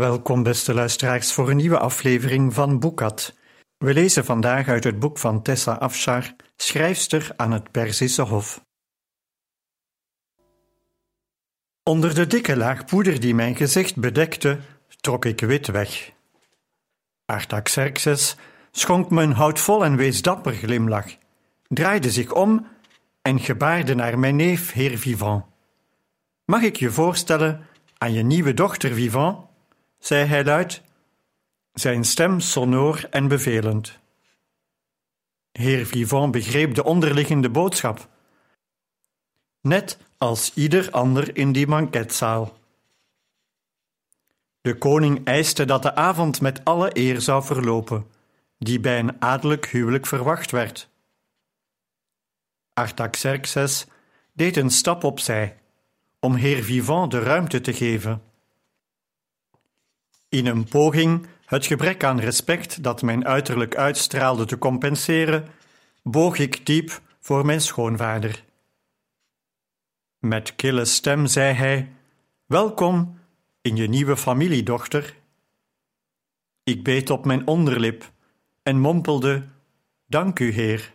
Welkom, beste luisteraars, voor een nieuwe aflevering van Boekat. We lezen vandaag uit het boek van Tessa Afshar, schrijfster aan het Perzische Hof. Onder de dikke laag poeder die mijn gezicht bedekte, trok ik wit weg. Artaxerxes schonk me een houtvol en wees dapper glimlach, draaide zich om en gebaarde naar mijn neef, heer Vivant. Mag ik je voorstellen aan je nieuwe dochter Vivant? Zei hij luid, zijn stem sonor en bevelend. Heer Vivant begreep de onderliggende boodschap, net als ieder ander in die banketzaal. De koning eiste dat de avond met alle eer zou verlopen, die bij een adellijk huwelijk verwacht werd. Artaxerxes deed een stap opzij, om heer Vivant de ruimte te geven. In een poging het gebrek aan respect dat mijn uiterlijk uitstraalde te compenseren, boog ik diep voor mijn schoonvader. Met kille stem zei hij: Welkom in je nieuwe familiedochter. Ik beet op mijn onderlip en mompelde: Dank u, Heer.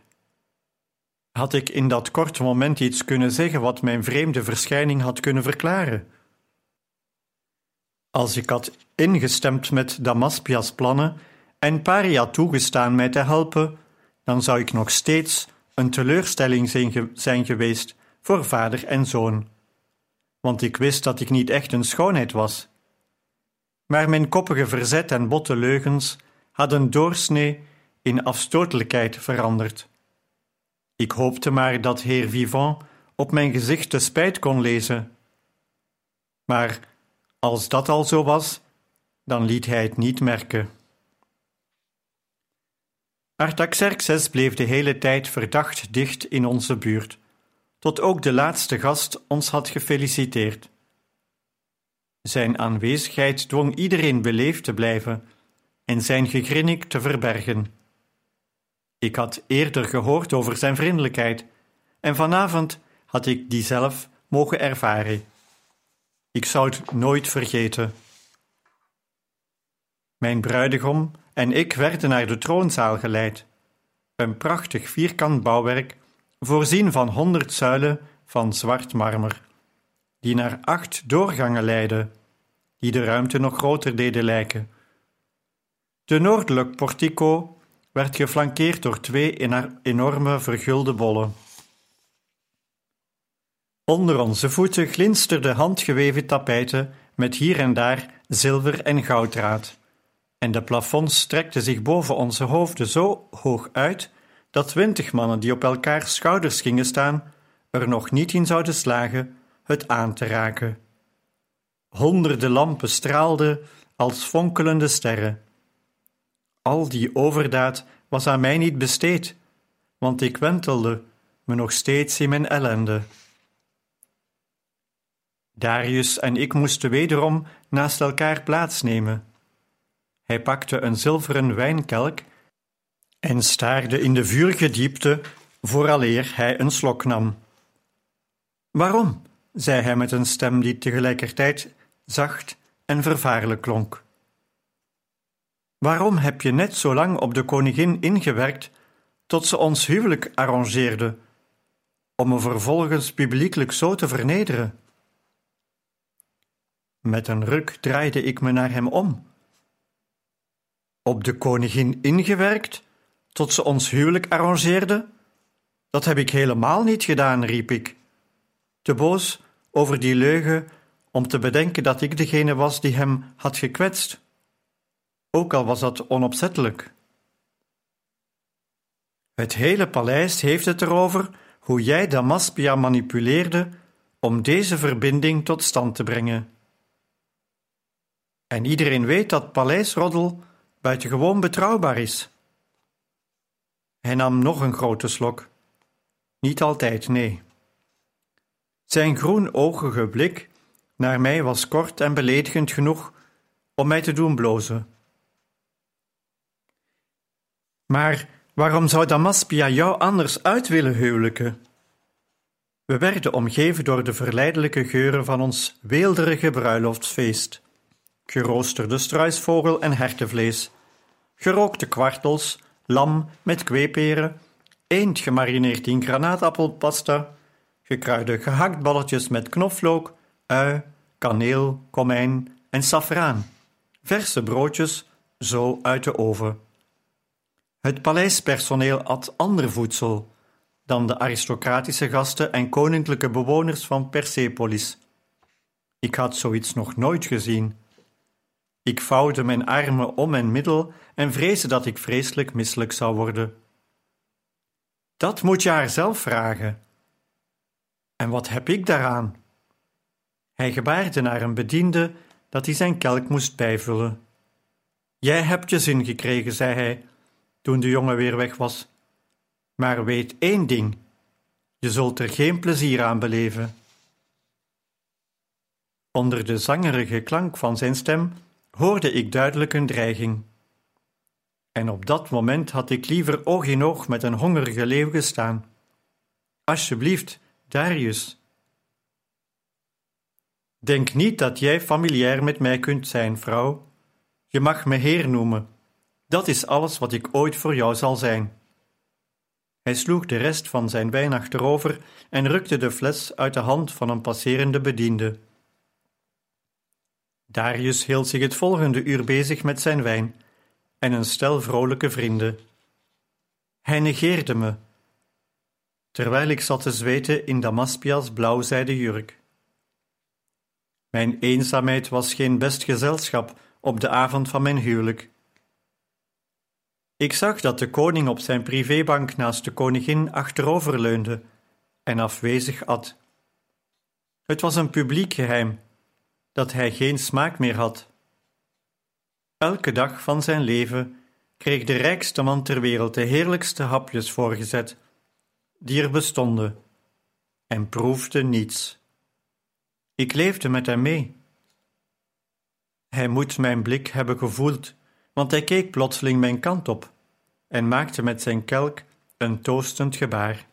Had ik in dat korte moment iets kunnen zeggen wat mijn vreemde verschijning had kunnen verklaren? Als ik had ingestemd met Damaspia's plannen en Paria toegestaan mij te helpen, dan zou ik nog steeds een teleurstelling zijn geweest voor vader en zoon. Want ik wist dat ik niet echt een schoonheid was. Maar mijn koppige verzet en botte leugens hadden doorsnee in afstotelijkheid veranderd. Ik hoopte maar dat heer Vivant op mijn gezicht de spijt kon lezen. Maar als dat al zo was, dan liet hij het niet merken. Artaxerxes bleef de hele tijd verdacht dicht in onze buurt, tot ook de laatste gast ons had gefeliciteerd. Zijn aanwezigheid dwong iedereen beleefd te blijven en zijn gegrinnik te verbergen. Ik had eerder gehoord over zijn vriendelijkheid, en vanavond had ik die zelf mogen ervaren. Ik zou het nooit vergeten. Mijn bruidegom en ik werden naar de troonzaal geleid. Een prachtig vierkant bouwwerk, voorzien van honderd zuilen van zwart marmer, die naar acht doorgangen leidden, die de ruimte nog groter deden lijken. De noordelijk portico werd geflankeerd door twee enorme vergulde bollen. Onder onze voeten glinsterden handgeweven tapijten met hier en daar zilver en gouddraad, en de plafonds strekten zich boven onze hoofden zo hoog uit dat twintig mannen die op elkaar schouders gingen staan, er nog niet in zouden slagen het aan te raken. Honderden lampen straalden als fonkelende sterren. Al die overdaad was aan mij niet besteed, want ik wentelde me nog steeds in mijn ellende. Darius en ik moesten wederom naast elkaar plaatsnemen. Hij pakte een zilveren wijnkelk en staarde in de vurige diepte vooraleer hij een slok nam. Waarom? zei hij met een stem die tegelijkertijd zacht en vervaarlijk klonk. Waarom heb je net zo lang op de koningin ingewerkt tot ze ons huwelijk arrangeerde, om me vervolgens publiekelijk zo te vernederen? Met een ruk draaide ik me naar hem om. Op de koningin ingewerkt, tot ze ons huwelijk arrangeerde? Dat heb ik helemaal niet gedaan, riep ik, te boos over die leugen om te bedenken dat ik degene was die hem had gekwetst, ook al was dat onopzettelijk. Het hele paleis heeft het erover hoe jij Damaspia manipuleerde om deze verbinding tot stand te brengen. En iedereen weet dat paleisroddel buitengewoon betrouwbaar is. Hij nam nog een grote slok. Niet altijd, nee. Zijn groenogige blik naar mij was kort en beledigend genoeg om mij te doen blozen. Maar waarom zou Damaspia jou anders uit willen huwelijken? We werden omgeven door de verleidelijke geuren van ons weelderige bruiloftsfeest. Geroosterde struisvogel en hertenvlees, gerookte kwartels, lam met kweeperen, eend gemarineerd in granaatappelpasta, gekruide gehaktballetjes met knoflook, ui, kaneel, komijn en saffraan, verse broodjes, zo uit de oven. Het paleispersoneel at ander voedsel dan de aristocratische gasten en koninklijke bewoners van Persepolis. Ik had zoiets nog nooit gezien. Ik vouwde mijn armen om mijn middel en vreesde dat ik vreselijk misselijk zou worden. Dat moet je haar zelf vragen. En wat heb ik daaraan? Hij gebaarde naar een bediende dat hij zijn kelk moest bijvullen. Jij hebt je zin gekregen, zei hij, toen de jongen weer weg was. Maar weet één ding: je zult er geen plezier aan beleven. Onder de zangerige klank van zijn stem hoorde ik duidelijk een dreiging. En op dat moment had ik liever oog in oog met een hongerige leeuw gestaan. Alsjeblieft, Darius. Denk niet dat jij familiair met mij kunt zijn, vrouw. Je mag me heer noemen. Dat is alles wat ik ooit voor jou zal zijn. Hij sloeg de rest van zijn wijn achterover en rukte de fles uit de hand van een passerende bediende. Darius hield zich het volgende uur bezig met zijn wijn en een stel vrolijke vrienden. Hij negeerde me, terwijl ik zat te zweten in Damaspia's blauwzijde jurk. Mijn eenzaamheid was geen best gezelschap op de avond van mijn huwelijk. Ik zag dat de koning op zijn privébank naast de koningin achteroverleunde en afwezig at. Het was een publiek geheim dat hij geen smaak meer had. Elke dag van zijn leven kreeg de rijkste man ter wereld de heerlijkste hapjes voorgezet, die er bestonden, en proefde niets. Ik leefde met hem mee. Hij moet mijn blik hebben gevoeld want hij keek plotseling mijn kant op en maakte met zijn kelk een toastend gebaar.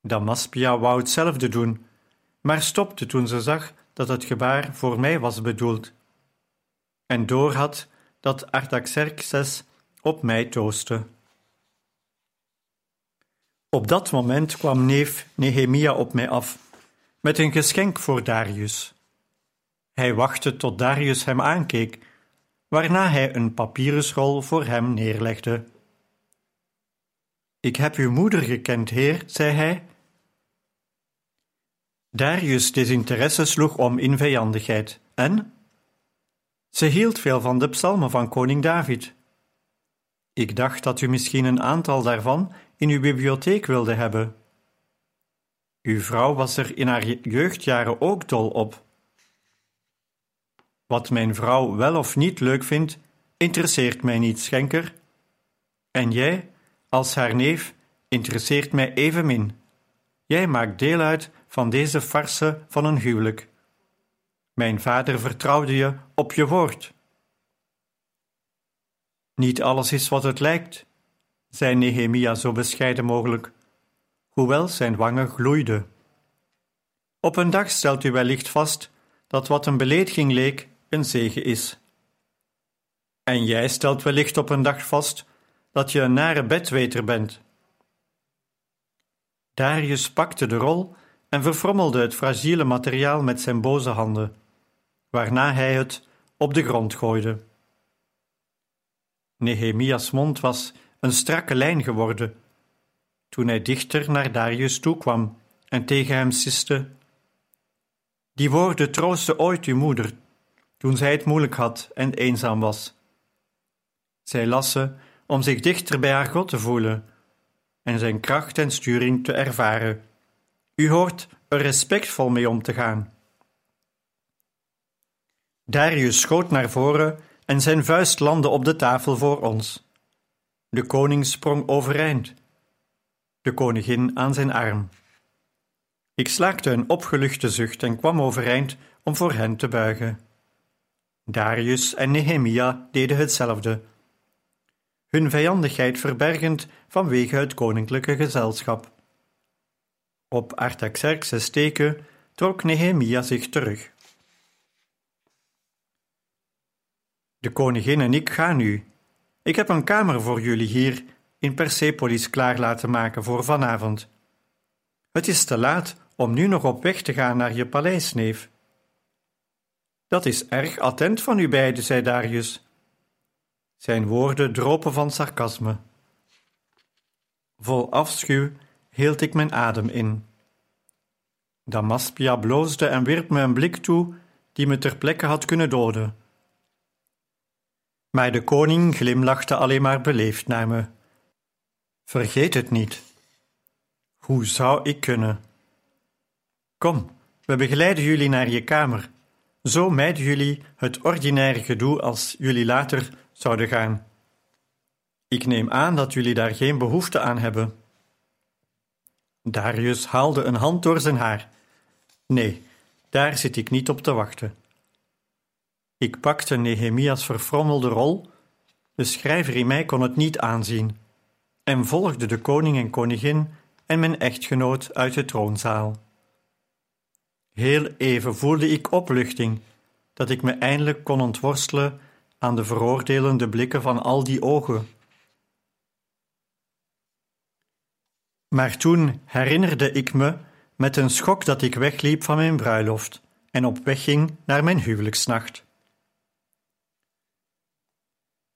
Damaspia wou hetzelfde doen, maar stopte toen ze zag dat het gebaar voor mij was bedoeld, en doorhad dat Artaxerxes op mij toostte. Op dat moment kwam neef Nehemia op mij af, met een geschenk voor Darius. Hij wachtte tot Darius hem aankeek, waarna hij een papieren school voor hem neerlegde. Ik heb uw moeder gekend, heer, zei hij. Darius' desinteresse sloeg om in vijandigheid. En? Ze hield veel van de psalmen van koning David. Ik dacht dat u misschien een aantal daarvan in uw bibliotheek wilde hebben. Uw vrouw was er in haar jeugdjaren ook dol op. Wat mijn vrouw wel of niet leuk vindt, interesseert mij niet, schenker. En jij, als haar neef, interesseert mij evenmin. Jij maakt deel uit van deze farse van een huwelijk. Mijn vader vertrouwde je op je woord. Niet alles is wat het lijkt, zei Nehemia zo bescheiden mogelijk, hoewel zijn wangen gloeiden. Op een dag stelt u wellicht vast dat wat een belediging leek, een zegen is. En jij stelt wellicht op een dag vast dat je een nare bedweter bent. Darius pakte de rol en verfrommelde het fragiele materiaal met zijn boze handen, waarna hij het op de grond gooide. Nehemia's mond was een strakke lijn geworden toen hij dichter naar Darius toekwam en tegen hem siste: Die woorden troosten ooit uw moeder toen zij het moeilijk had en eenzaam was. Zij las ze om zich dichter bij haar God te voelen en zijn kracht en sturing te ervaren, U hoort er respectvol mee om te gaan. Darius schoot naar voren en zijn vuist landde op de tafel voor ons. De koning sprong overeind, de koningin aan zijn arm. Ik slaakte een opgeluchte zucht en kwam overeind om voor hen te buigen. Darius en Nehemia deden hetzelfde, hun vijandigheid verbergend vanwege het koninklijke gezelschap. Op Artaxerxes teken trok Nehemia zich terug. De koningin en ik gaan nu. Ik heb een kamer voor jullie hier in Persepolis klaar laten maken voor vanavond. Het is te laat om nu nog op weg te gaan naar je paleis, neef. Dat is erg attent van u beiden, zei Darius. Zijn woorden dropen van sarcasme. Vol afschuw hield ik mijn adem in. Damaspia bloosde en wierp me een blik toe die me ter plekke had kunnen doden. Maar de koning glimlachte alleen maar beleefd naar me. Vergeet het niet. Hoe zou ik kunnen? Kom, we begeleiden jullie naar je kamer. Zo mijden jullie het ordinaire gedoe als jullie later zouden gaan. Ik neem aan dat jullie daar geen behoefte aan hebben. Darius haalde een hand door zijn haar. Nee, daar zit ik niet op te wachten. Ik pakte Nehemias verfrommelde rol, de schrijver in mij kon het niet aanzien, en volgde de koning en koningin en mijn echtgenoot uit de troonzaal. Heel even voelde ik opluchting, dat ik me eindelijk kon ontworstelen aan de veroordelende blikken van al die ogen. Maar toen herinnerde ik me met een schok dat ik wegliep van mijn bruiloft en op weg ging naar mijn huwelijksnacht.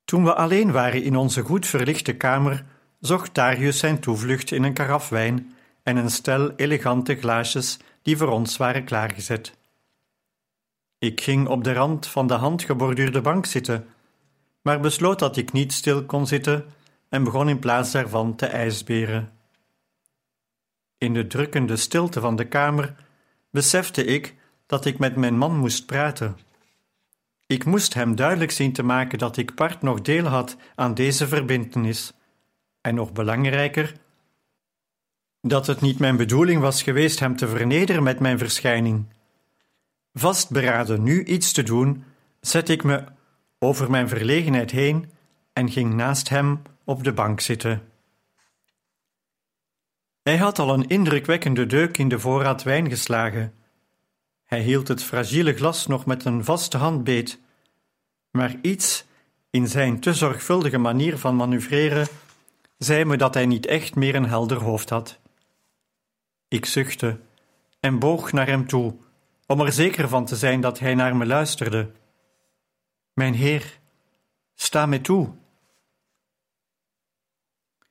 Toen we alleen waren in onze goed verlichte kamer, zocht Darius zijn toevlucht in een karaf wijn en een stel elegante glaasjes die voor ons waren klaargezet. Ik ging op de rand van de handgeborduurde bank zitten, maar besloot dat ik niet stil kon zitten en begon in plaats daarvan te ijsberen. In de drukkende stilte van de kamer besefte ik dat ik met mijn man moest praten. Ik moest hem duidelijk zien te maken dat ik part nog deel had aan deze verbintenis, en nog belangrijker, dat het niet mijn bedoeling was geweest hem te vernederen met mijn verschijning. Vastberaden nu iets te doen, zette ik me over mijn verlegenheid heen en ging naast hem op de bank zitten. Hij had al een indrukwekkende deuk in de voorraad wijn geslagen. Hij hield het fragiele glas nog met een vaste hand beet, maar iets in zijn te zorgvuldige manier van manoeuvreren zei me dat hij niet echt meer een helder hoofd had. Ik zuchtte en boog naar hem toe, om er zeker van te zijn dat hij naar me luisterde. Mijn heer, sta me toe.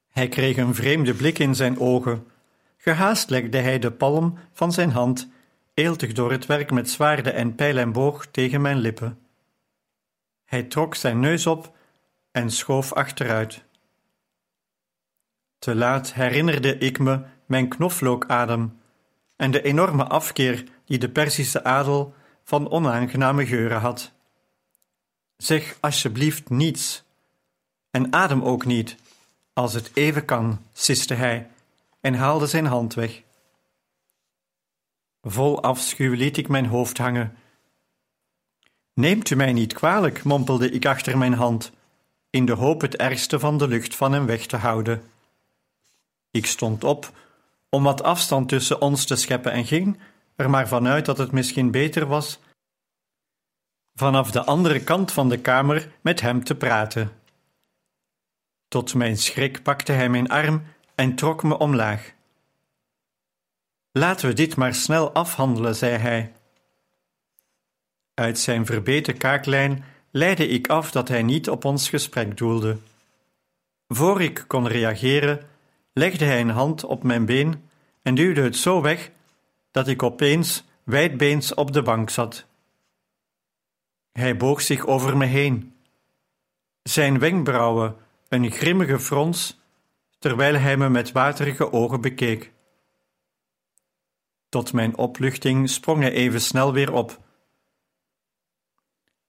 Hij kreeg een vreemde blik in zijn ogen. Gehaast legde hij de palm van zijn hand, eeltig door het werk met zwaarden en pijl en boog, tegen mijn lippen. Hij trok zijn neus op en schoof achteruit. Te laat herinnerde ik me mijn knoflookadem en de enorme afkeer die de Perzische adel van onaangename geuren had. Zeg alsjeblieft niets en adem ook niet, als het even kan, siste hij en haalde zijn hand weg. Vol afschuw liet ik mijn hoofd hangen. Neemt u mij niet kwalijk, mompelde ik achter mijn hand, in de hoop het ergste van de lucht van hem weg te houden. Ik stond op om wat afstand tussen ons te scheppen en ging er maar vanuit dat het misschien beter was vanaf de andere kant van de kamer met hem te praten. Tot mijn schrik pakte hij mijn arm en trok me omlaag. Laten we dit maar snel afhandelen, zei hij. Uit zijn verbeten kaaklijn leidde ik af dat hij niet op ons gesprek doelde. Voor ik kon reageren, legde hij een hand op mijn been en duwde het zo weg dat ik opeens wijdbeens op de bank zat. Hij boog zich over me heen. Zijn wenkbrauwen een grimmige frons, terwijl hij me met waterige ogen bekeek. Tot mijn opluchting sprong hij even snel weer op.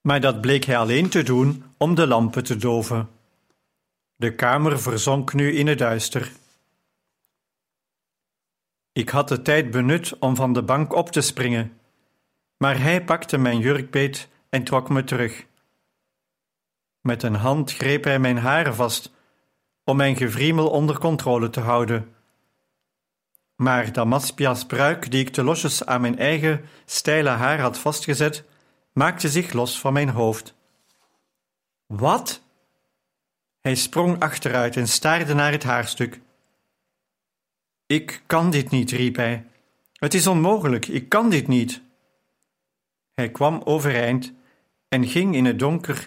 Maar dat bleek hij alleen te doen om de lampen te doven. De kamer verzonk nu in het duister. Ik had de tijd benut om van de bank op te springen, maar hij pakte mijn jurk beet en trok me terug. Met een hand greep hij mijn haren vast om mijn gevriemel onder controle te houden. Maar Damaspia's pruik, die ik te losjes aan mijn eigen steile haar had vastgezet, maakte zich los van mijn hoofd. Wat? Hij sprong achteruit en staarde naar het haarstuk. Ik kan dit niet, riep hij. Het is onmogelijk, ik kan dit niet. Hij kwam overeind en ging in het donker,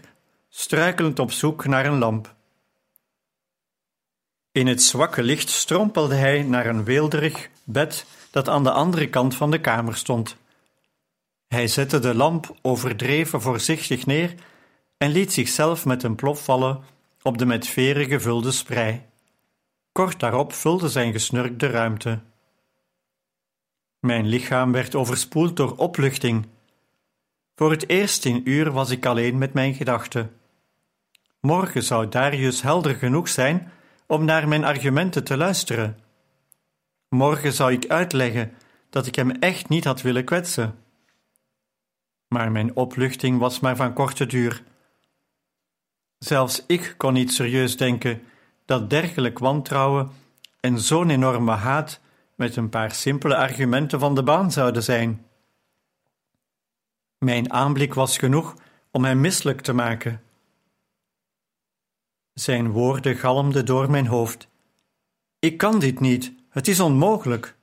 struikelend op zoek naar een lamp. In het zwakke licht strompelde hij naar een weelderig bed dat aan de andere kant van de kamer stond. Hij zette de lamp overdreven voorzichtig neer en liet zichzelf met een plop vallen op de met veren gevulde sprei. Kort daarop vulde zijn gesnurk de ruimte. Mijn lichaam werd overspoeld door opluchting. Voor het eerst in uur was ik alleen met mijn gedachten. Morgen zou Darius helder genoeg zijn om naar mijn argumenten te luisteren. Morgen zou ik uitleggen dat ik hem echt niet had willen kwetsen. Maar mijn opluchting was maar van korte duur. Zelfs ik kon niet serieus denken dat dergelijk wantrouwen en zo'n enorme haat met een paar simpele argumenten van de baan zouden zijn. Mijn aanblik was genoeg om hem misselijk te maken. Zijn woorden galmden door mijn hoofd. Ik kan dit niet, het is onmogelijk.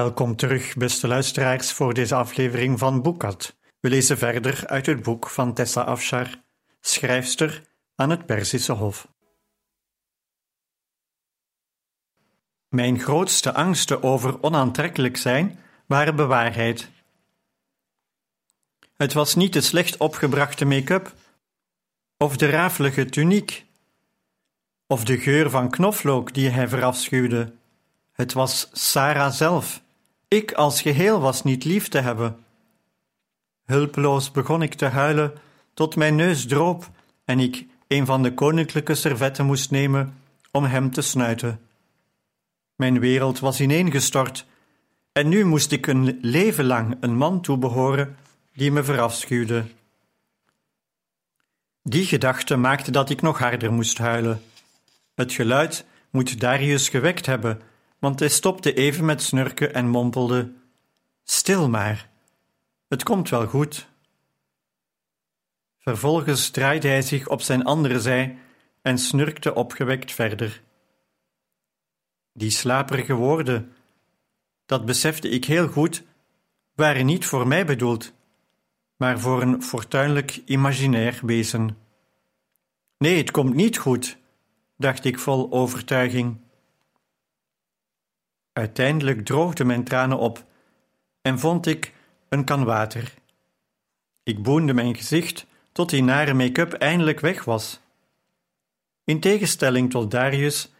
Welkom terug, beste luisteraars, voor deze aflevering van Boekat. We lezen verder uit het boek van Tessa Afshar, schrijfster aan het Perzische Hof. Mijn grootste angsten over onaantrekkelijk zijn waren bewaarheid. Het was niet de slecht opgebrachte make-up, of de rafelige tuniek, of de geur van knoflook die hij verafschuwde. Het was Sarah zelf. Ik als geheel was niet lief te hebben. Hulpeloos begon ik te huilen tot mijn neus droop en ik een van de koninklijke servetten moest nemen om hem te snuiten. Mijn wereld was ineengestort en nu moest ik een leven lang een man toebehoren die me verafschuwde. Die gedachte maakte dat ik nog harder moest huilen. Het geluid moet Darius gewekt hebben, want hij stopte even met snurken en mompelde: Stil maar, het komt wel goed. Vervolgens draaide hij zich op zijn andere zij en snurkte opgewekt verder. Die slaperige woorden, dat besefte ik heel goed, waren niet voor mij bedoeld, maar voor een fortuinlijk imaginair wezen. Nee, het komt niet goed, dacht ik vol overtuiging. Uiteindelijk droogden mijn tranen op en vond ik een kan water. Ik boende mijn gezicht tot die nare make-up eindelijk weg was. In tegenstelling tot Darius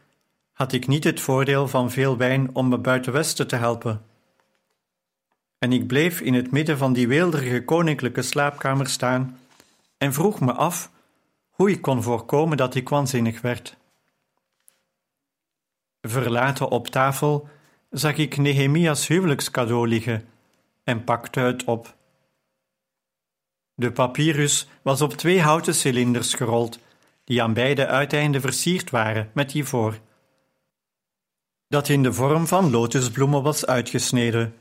had ik niet het voordeel van veel wijn om me buiten Westen te helpen. En ik bleef in het midden van die weelderige koninklijke slaapkamer staan en vroeg me af hoe ik kon voorkomen dat ik waanzinnig werd. Verlaten op tafel zag ik Nehemia's huwelijkscadeau liggen en pakte het op. De papyrus was op twee houten cilinders gerold, die aan beide uiteinden versierd waren met ivoor, dat in de vorm van lotusbloemen was uitgesneden.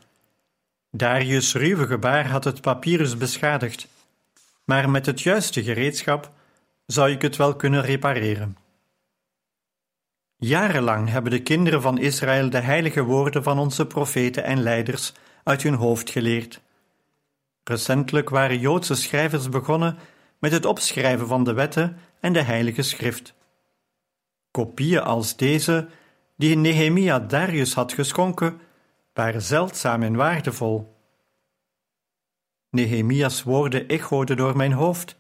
Darius' ruwe gebaar had het papyrus beschadigd, maar met het juiste gereedschap zou ik het wel kunnen repareren. Jarenlang hebben de kinderen van Israël de heilige woorden van onze profeten en leiders uit hun hoofd geleerd. Recentelijk waren Joodse schrijvers begonnen met het opschrijven van de wetten en de heilige schrift. Kopieën als deze, die Nehemia Darius had geschonken, waren zeldzaam en waardevol. Nehemia's woorden echoden door mijn hoofd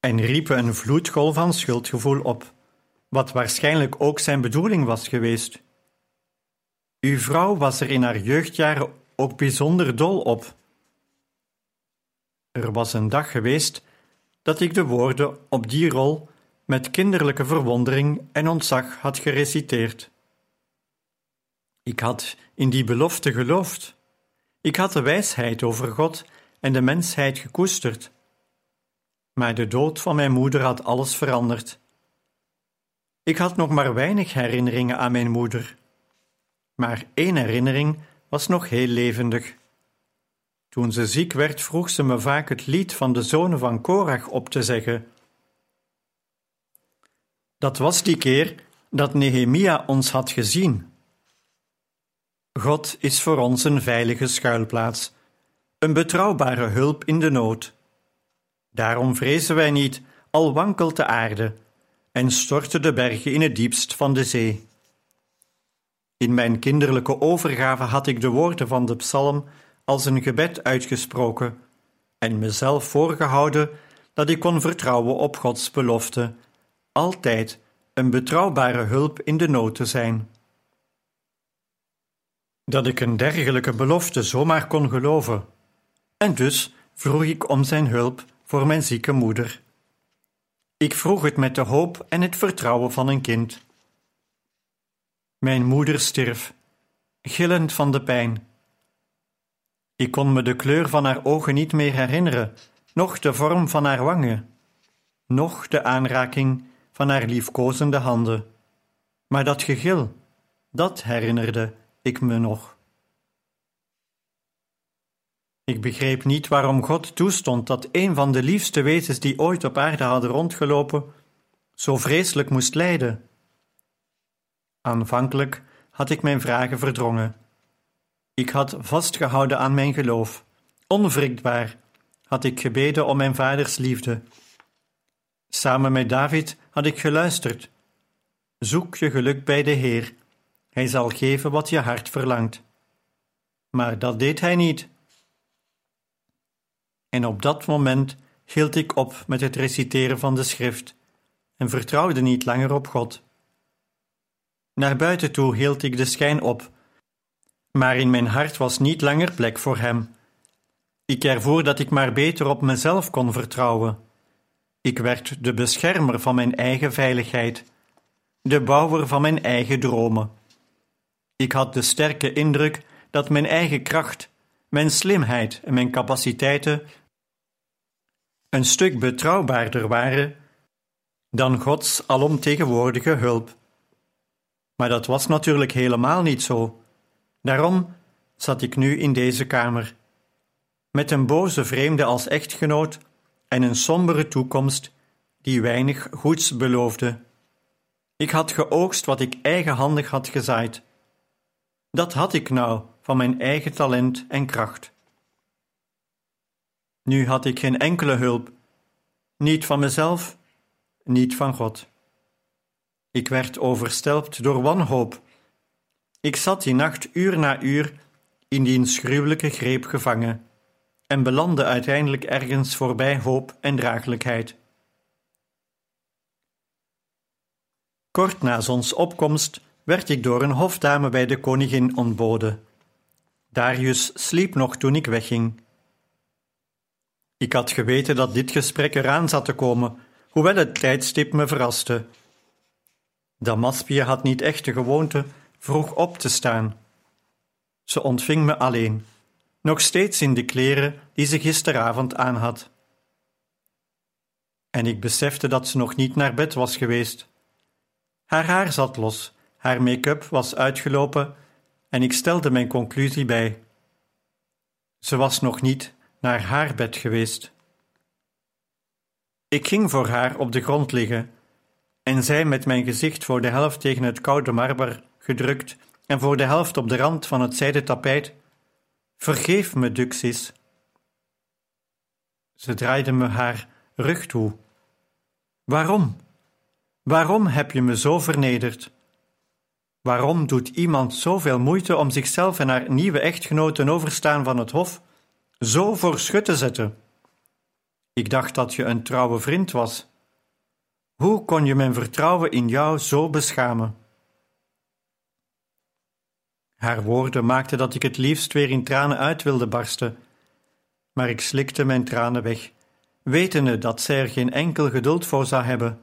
en riepen een vloedgolf van schuldgevoel op, wat waarschijnlijk ook zijn bedoeling was geweest. Uw vrouw was er in haar jeugdjaren ook bijzonder dol op. Er was een dag geweest dat ik de woorden op die rol met kinderlijke verwondering en ontzag had gereciteerd. Ik had in die belofte geloofd. Ik had de wijsheid over God en de mensheid gekoesterd. Maar de dood van mijn moeder had alles veranderd. Ik had nog maar weinig herinneringen aan mijn moeder. Maar één herinnering was nog heel levendig. Toen ze ziek werd, vroeg ze me vaak het lied van de zonen van Korach op te zeggen. Dat was die keer dat Nehemia ons had gezien. God is voor ons een veilige schuilplaats, een betrouwbare hulp in de nood. Daarom vrezen wij niet, al wankelt de aarde en storten de bergen in het diepst van de zee. In mijn kinderlijke overgave had ik de woorden van de psalm als een gebed uitgesproken en mezelf voorgehouden dat ik kon vertrouwen op Gods belofte, altijd een betrouwbare hulp in de nood te zijn. Dat ik een dergelijke belofte zomaar kon geloven, en dus vroeg ik om zijn hulp voor mijn zieke moeder. Ik vroeg het met de hoop en het vertrouwen van een kind. Mijn moeder stierf, gillend van de pijn. Ik kon me de kleur van haar ogen niet meer herinneren, noch de vorm van haar wangen, noch de aanraking van haar liefkozende handen. Maar dat gegil, dat herinnerde ik me nog. Ik begreep niet waarom God toestond dat een van de liefste wezens die ooit op aarde hadden rondgelopen, zo vreselijk moest lijden. Aanvankelijk had ik mijn vragen verdrongen, Ik had vastgehouden aan mijn geloof. Onwrikbaar had ik gebeden om mijn vaders liefde. Samen met David had ik geluisterd. Zoek je geluk bij de Heer. Hij zal geven wat je hart verlangt. Maar dat deed hij niet. En op dat moment hield ik op met het reciteren van de schrift en vertrouwde niet langer op God. Naar buiten toe hield ik de schijn op, maar in mijn hart was niet langer plek voor Hem. Ik ervoer dat ik maar beter op mezelf kon vertrouwen. Ik werd de beschermer van mijn eigen veiligheid, de bouwer van mijn eigen dromen. Ik had de sterke indruk dat mijn eigen kracht, mijn slimheid en mijn capaciteiten een stuk betrouwbaarder waren dan Gods alomtegenwoordige hulp. Maar dat was natuurlijk helemaal niet zo. Daarom zat ik nu in deze kamer, met een boze vreemde als echtgenoot en een sombere toekomst die weinig goeds beloofde. Ik had geoogst wat ik eigenhandig had gezaaid. Dat had ik nou van mijn eigen talent en kracht. Nu had ik geen enkele hulp, niet van mezelf, niet van God. Ik werd overstelpt door wanhoop. Ik zat die nacht uur na uur in die gruwelijke greep gevangen en belandde uiteindelijk ergens voorbij hoop en draaglijkheid. Kort na zonsopkomst werd ik door een hofdame bij de koningin ontboden. Darius sliep nog toen ik wegging. Ik had geweten dat dit gesprek eraan zat te komen, hoewel het tijdstip me verraste. Damaspia had niet echt de gewoonte vroeg op te staan. Ze ontving me alleen, nog steeds in de kleren die ze gisteravond aan had. En ik besefte dat ze nog niet naar bed was geweest. Haar haar zat los, haar make-up was uitgelopen en ik stelde mijn conclusie bij. Ze was nog niet naar haar bed geweest. Ik ging voor haar op de grond liggen en zij met mijn gezicht voor de helft tegen het koude marmer gedrukt en voor de helft op de rand van het zijden tapijt: Vergeef me, Duxis. Ze draaide me haar rug toe. Waarom? Waarom heb je me zo vernederd? Waarom doet iemand zoveel moeite om zichzelf en haar nieuwe echtgenoot ten overstaan van het hof zo voor schut te zetten? Ik dacht dat je een trouwe vriend was. Hoe kon je mijn vertrouwen in jou zo beschamen? Haar woorden maakten dat ik het liefst weer in tranen uit wilde barsten, maar ik slikte mijn tranen weg, wetende dat zij er geen enkel geduld voor zou hebben.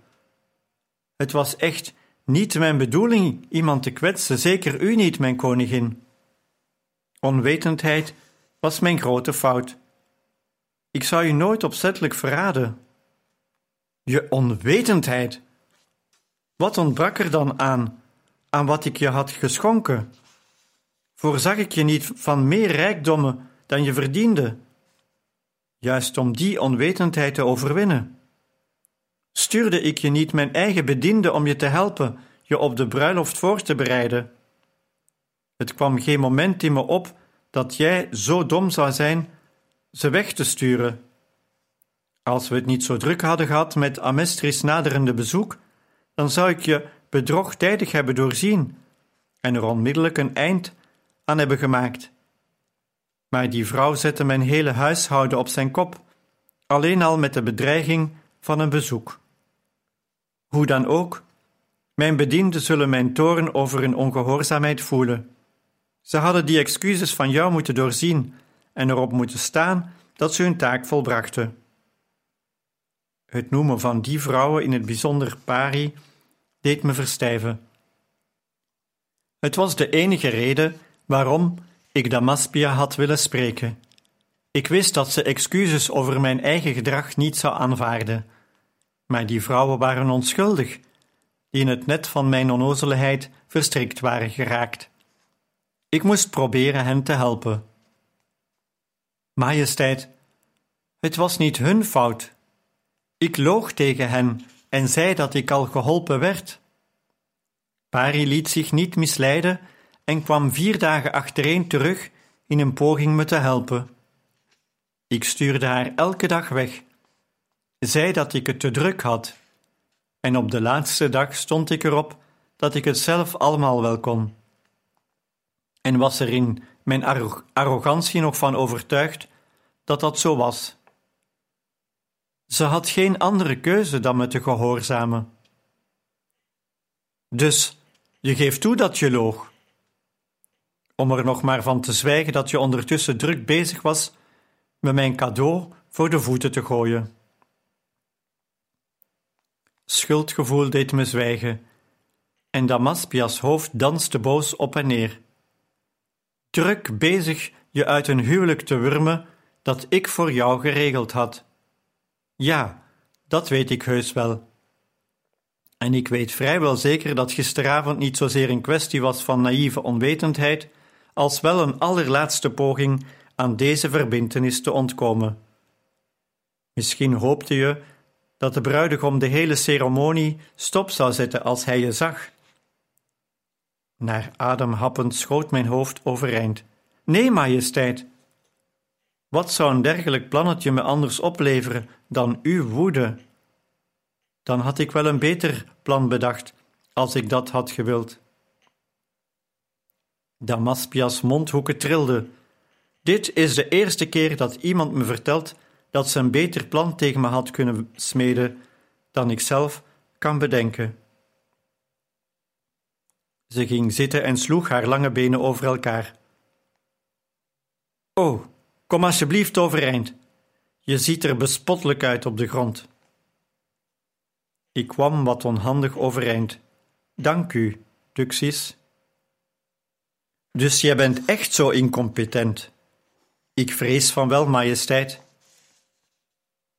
Het was echt niet mijn bedoeling iemand te kwetsen, zeker u niet, mijn koningin. Onwetendheid was mijn grote fout. Ik zou u nooit opzettelijk verraden. Je onwetendheid. Wat ontbrak er dan aan, aan wat ik je had geschonken? Voorzag ik je niet van meer rijkdommen dan je verdiende? Juist om die onwetendheid te overwinnen. Stuurde ik je niet mijn eigen bediende om je te helpen je op de bruiloft voor te bereiden? Het kwam geen moment in me op dat jij zo dom zou zijn ze weg te sturen. Als we het niet zo druk hadden gehad met Amestris naderende bezoek, dan zou ik je bedrog tijdig hebben doorzien en er onmiddellijk een eind aan hebben gemaakt. Maar die vrouw zette mijn hele huishouden op zijn kop, alleen al met de bedreiging van een bezoek. Hoe dan ook, mijn bedienden zullen mijn toren over hun ongehoorzaamheid voelen. Ze hadden die excuses van jou moeten doorzien en erop moeten staan dat ze hun taak volbrachten. Het noemen van die vrouwen, in het bijzonder Pari, deed me verstijven. Het was de enige reden waarom ik Damaspia had willen spreken. Ik wist dat ze excuses over mijn eigen gedrag niet zou aanvaarden. Maar die vrouwen waren onschuldig, die in het net van mijn onnozelheid verstrikt waren geraakt. Ik moest proberen hen te helpen. Majesteit, het was niet hun fout. Ik loog tegen hen en zei dat ik al geholpen werd. Pari liet zich niet misleiden en kwam vier dagen achtereen terug in een poging me te helpen. Ik stuurde haar elke dag weg, zei dat ik het te druk had, en op de laatste dag stond ik erop dat ik het zelf allemaal wel kon. En was er in mijn arrogantie nog van overtuigd dat dat zo was. Ze had geen andere keuze dan me te gehoorzamen. Dus je geeft toe dat je loog. Om er nog maar van te zwijgen dat je ondertussen druk bezig was me mijn cadeau voor de voeten te gooien. Schuldgevoel deed me zwijgen, en Damaspia's hoofd danste boos op en neer. Druk bezig je uit een huwelijk te wurmen dat ik voor jou geregeld had. Ja, dat weet ik heus wel. En ik weet vrijwel zeker dat gisteravond niet zozeer een kwestie was van naïeve onwetendheid, als wel een allerlaatste poging aan deze verbintenis te ontkomen. Misschien hoopte je dat de bruidegom de hele ceremonie stop zou zetten als hij je zag. Naar adem happend schoot mijn hoofd overeind. Nee, majesteit. Wat zou een dergelijk plannetje me anders opleveren dan uw woede? Dan had ik wel een beter plan bedacht, als ik dat had gewild. Damaspia's mondhoeken trilden. Dit is de eerste keer dat iemand me vertelt dat ze een beter plan tegen me had kunnen smeden dan ik zelf kan bedenken. Ze ging zitten en sloeg haar lange benen over elkaar. Oh, kom alsjeblieft overeind. Je ziet er bespottelijk uit op de grond. Ik kwam wat onhandig overeind. Dank u, Duxis. Dus jij bent echt zo incompetent. Ik vrees van wel, majesteit.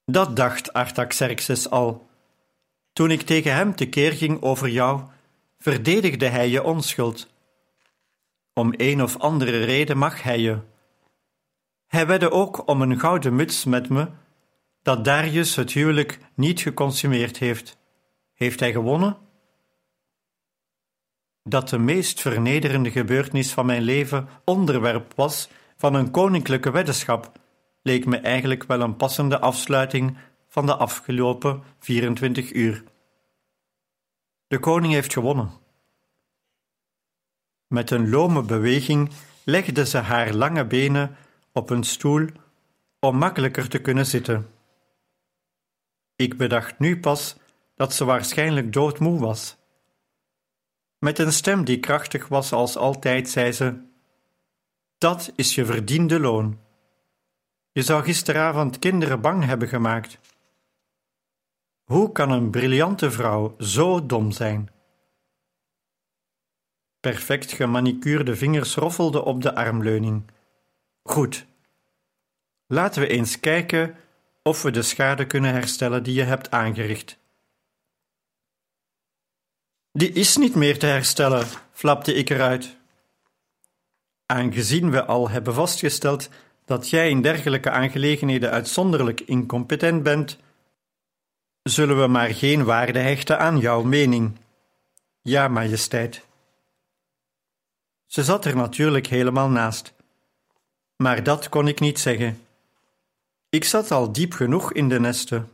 Dat dacht Artaxerxes al. Toen ik tegen hem tekeer ging over jou, verdedigde hij je onschuld. Om een of andere reden mag hij je. Hij wedde ook om een gouden muts met me, dat Darius het huwelijk niet geconsumeerd heeft. Heeft hij gewonnen? Dat de meest vernederende gebeurtenis van mijn leven onderwerp was van een koninklijke weddenschap leek me eigenlijk wel een passende afsluiting van de afgelopen 24 uur. De koning heeft gewonnen. Met een lome beweging legde ze haar lange benen op een stoel om makkelijker te kunnen zitten. Ik bedacht nu pas dat ze waarschijnlijk doodmoe was. Met een stem die krachtig was als altijd, zei ze: Dat is je verdiende loon. Je zou gisteravond kinderen bang hebben gemaakt. Hoe kan een briljante vrouw zo dom zijn? Perfect gemanicuurde vingers roffelden op de armleuning. Goed. Laten we eens kijken of we de schade kunnen herstellen die je hebt aangericht. Die is niet meer te herstellen, flapte ik eruit. Aangezien we al hebben vastgesteld dat jij in dergelijke aangelegenheden uitzonderlijk incompetent bent, zullen we maar geen waarde hechten aan jouw mening. Ja, majesteit. Ze zat er natuurlijk helemaal naast. Maar dat kon ik niet zeggen. Ik zat al diep genoeg in de nesten.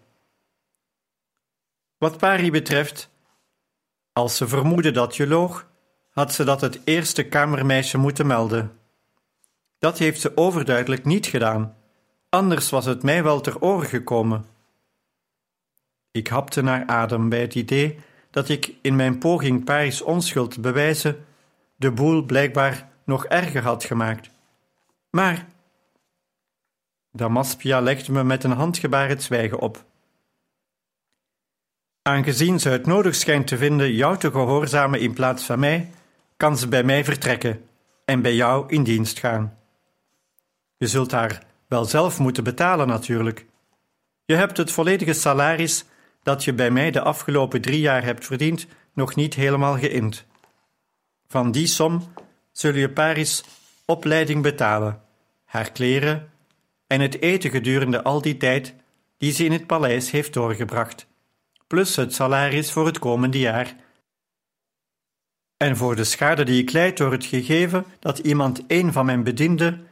Wat Pari betreft, als ze vermoedde dat je loog, had ze dat het eerste kamermeisje moeten melden. Dat heeft ze overduidelijk niet gedaan, anders was het mij wel ter oren gekomen. Ik hapte naar adem bij het idee dat ik in mijn poging Paris onschuld te bewijzen de boel blijkbaar nog erger had gemaakt. Maar Damaspia legde me met een handgebaar het zwijgen op. Aangezien ze het nodig schijnt te vinden jou te gehoorzamen in plaats van mij, kan ze bij mij vertrekken en bij jou in dienst gaan. Je zult haar wel zelf moeten betalen natuurlijk. Je hebt het volledige salaris dat je bij mij de afgelopen drie jaar hebt verdiend nog niet helemaal geïnd. Van die som zul je Paris opleiding betalen, haar kleren en het eten gedurende al die tijd die ze in het paleis heeft doorgebracht, plus het salaris voor het komende jaar. En voor de schade die ik leid door het gegeven dat iemand een van mijn bedienden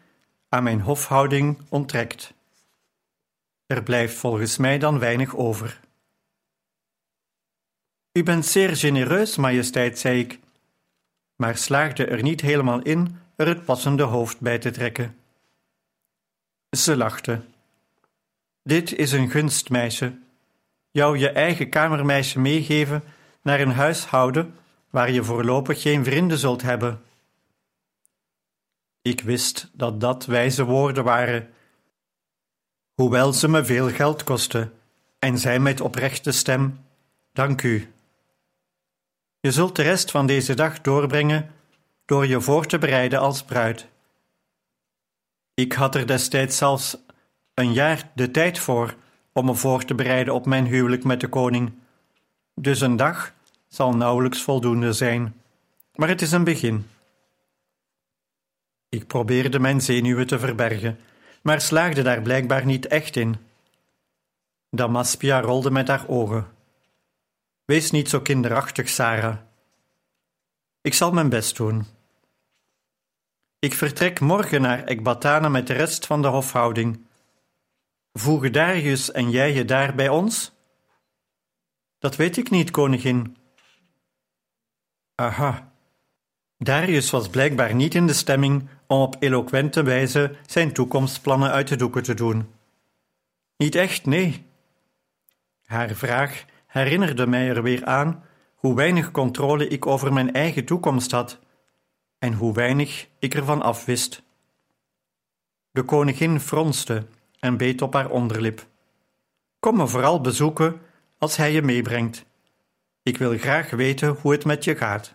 aan mijn hofhouding onttrekt. Er blijft volgens mij dan weinig over. U bent zeer genereus, majesteit, zei ik, maar slaagde er niet helemaal in er het passende hoofd bij te trekken. Ze lachte. Dit is een gunstmeisje. Jou je eigen kamermeisje meegeven naar een huishouden waar je voorlopig geen vrienden zult hebben. Ik wist dat dat wijze woorden waren, hoewel ze me veel geld kostten, en zei met oprechte stem: Dank u. Je zult de rest van deze dag doorbrengen door je voor te bereiden als bruid. Ik had er destijds zelfs een jaar de tijd voor om me voor te bereiden op mijn huwelijk met de koning. Dus een dag zal nauwelijks voldoende zijn, maar het is een begin. Ik probeerde mijn zenuwen te verbergen, maar slaagde daar blijkbaar niet echt in. Damaspia rolde met haar ogen. Wees niet zo kinderachtig, Sarah. Ik zal mijn best doen. Ik vertrek morgen naar Ekbatana met de rest van de hofhouding. Voegen Darius en jij je daar bij ons? Dat weet ik niet, koningin. Aha. Darius was blijkbaar niet in de stemming om op eloquente wijze zijn toekomstplannen uit de doeken te doen. Niet echt, nee. Haar vraag herinnerde mij er weer aan hoe weinig controle ik over mijn eigen toekomst had en hoe weinig ik ervan afwist. De koningin fronste en beet op haar onderlip. Kom me vooral bezoeken als hij je meebrengt. Ik wil graag weten hoe het met je gaat.